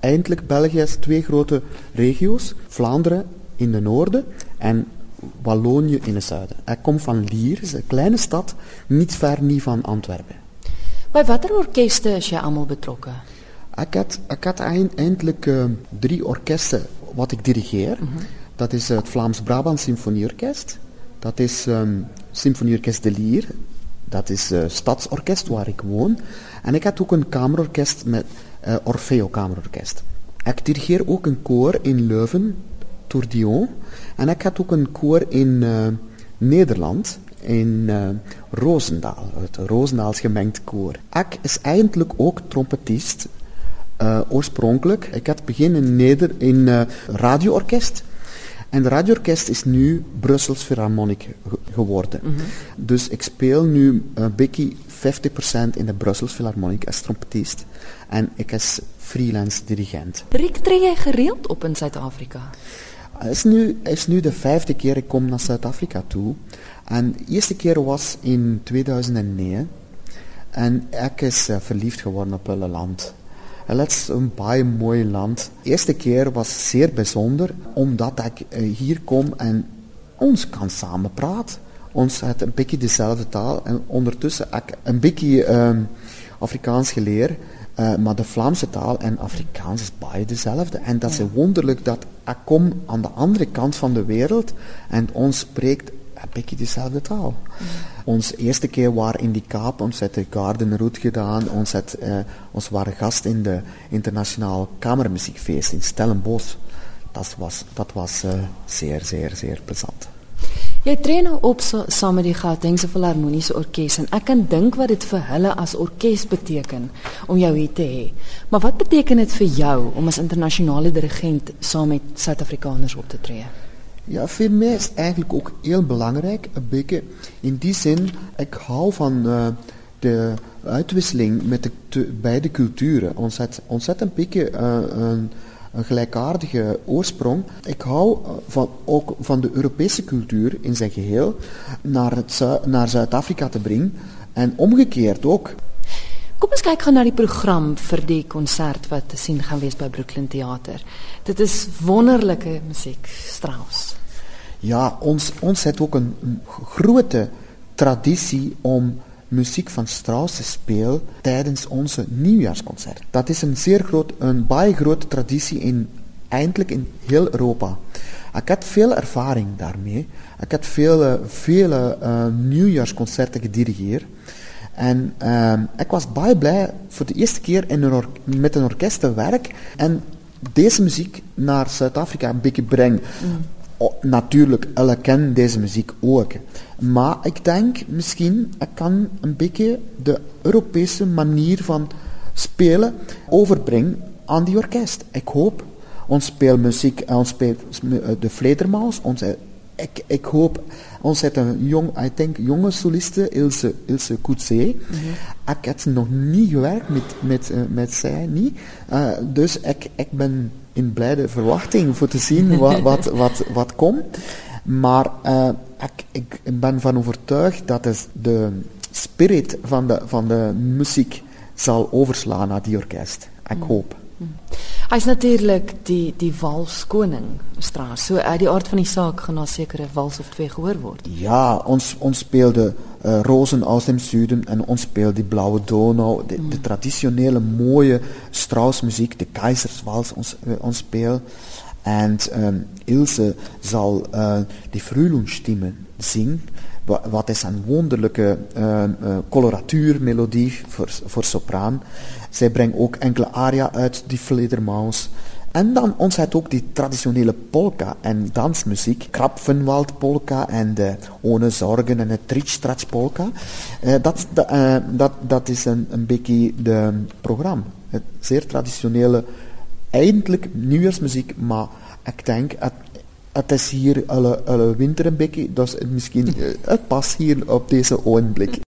eindelijk België is twee grote regio's. Vlaanderen in de noorden en Wallonië in het zuiden. Ik kom van Lier, een kleine stad, niet ver niet van Antwerpen. Bij watter orkeste is je allemaal betrokken? Ik had, ik had eindelijk uh, drie orkesten wat ik dirigeer. Mm -hmm. Dat is het Vlaams-Brabant Symfonieorkest. Dat is um, Symfonieorkest de Lier. Dat is uh, stadsorkest waar ik woon. En ik had ook een kamerorkest met uh, Orfeo Kamerorkest. Ik dirigeer ook een koor in Leuven, Tour En ik had ook een koor in uh, Nederland, in uh, Roosendaal, het Roosendaals gemengd koor. Ik is eigenlijk ook trompetist, oorspronkelijk. Ik had beginnen in, Neder in radioorkest. En de radioorkest is nu Brussels Philharmonic geworden. Mm -hmm. Dus ik speel nu een beetje 50% in de Brussels Philharmonic als trompetist. En ik als freelance dirigent. Rick, treed jij gereeld op in Zuid-Afrika? Het is nu, is nu de vijfde keer ik kom naar Zuid-Afrika toe. En de eerste keer was in 2009. En ik is uh, verliefd geworden op het land. Het is een baie mooi land. De eerste keer was zeer bijzonder, omdat ik uh, hier kom en ons kan samen praten. Ons het een beetje dezelfde taal en ondertussen ik een beetje uh, Afrikaans geleerd. Uh, maar de Vlaamse taal en Afrikaans is baie dezelfde. En dat is wonderlijk dat ik kom aan de andere kant van de wereld en ons spreekt een beetje dezelfde taal. Ja. Ons eerste keer waren in die Kaap, ons had de Garden Route gedaan, ons, had, uh, ons waren gast in de internationale kamermuziekfeest in Stellenbosch. Dat was, dat was uh, zeer, zeer, zeer plezant. Jy tree nou op so, saam met die Gautengse Filharmoniese Orkees en ek kan dink wat dit vir hulle as orkes beteken om jou hier te hê. Maar wat beteken dit vir jou om as internasionale dirigent saam met Suid-Afrikaners op te tree? Ja, voor mij is eigenlijk ook heel belangrijk, een beetje in die zin, ik hou van uh, de uitwisseling met de beide culturen. Ons het een beetje uh, een, een gelijkaardige oorsprong. Ik hou van, ook van de Europese cultuur in zijn geheel naar, het, naar Zuid-Afrika te brengen. En omgekeerd ook. Kom ons kyk gou na die program vir die konsert wat te sien gaan wees by Brooklyn Theater. Dit is wonderlike musiek, Strauss. Ja, ons ons het ook een, grote traditie om muziek van Strauss te spelen tijdens onze nieuwjaarsconcert. Dat is een zeer groot, een baie grote traditie in, eindelijk in heel Europa. Ik had veel ervaring daarmee. Ik had vele, vele uh, nieuwjaarsconcerten gedirigeerd. En uh, ik was baie blij voor de eerste keer in een met een orkest te werken en deze muziek naar Zuid-Afrika een beetje brengen. Mm. Natuurlijk, alle kennen deze muziek ook. Maar ik denk misschien, ik kan een beetje de Europese manier van spelen overbrengen aan die orkest. Ik hoop. Ons speelt muziek, ons speelt de Vledermaus, ons, ik, ik hoop, ons heeft een jong, I think, jonge soliste, Ilse, Ilse Coetzee. Mm-hmm. Ik heb nog niet gewerkt met, met, uh, met zij, niet. Uh, dus ik, ik ben in blijde verwachting voor te zien wat, wat, wat, wat komt. Maar uh, ik, ik ben van overtuigd dat het de spirit van de, van de muziek zal overslaan naar die orkest. Ik mm. hoop. Mm. Hy is natuurlik die die walskoning Strauss. So uit die aard van die saak gaan daar sekere wals of twee gehoor word. Ja, ons ons speelde uh, Rosen aus dem Süden en ons speelde die Blaue Donau, de, mm. de traditionele mooie Strauss muziek, de Keizerswals ons uh, ons speel. En um, Ilse zal uh, die Frühlingsstimmen zingen. Wat is een wonderlijke uh, coloratuurmelodie voor, sopraan. Zij brengt ook enkele aria uit die Fledermaus. En dan heeft ook die traditionele polka en dansmuziek. Krapfenwald polka en de Ohne Zorgen en de Tritstratsch polka. Uh, dat, dat, dat is een, een beetje de programma. Het zeer traditionele, eindelijk nieuwjaarsmuziek, maar ik denk, het, het is hier alle, alle winter een beetje, dus misschien, het past hier op deze ogenblik.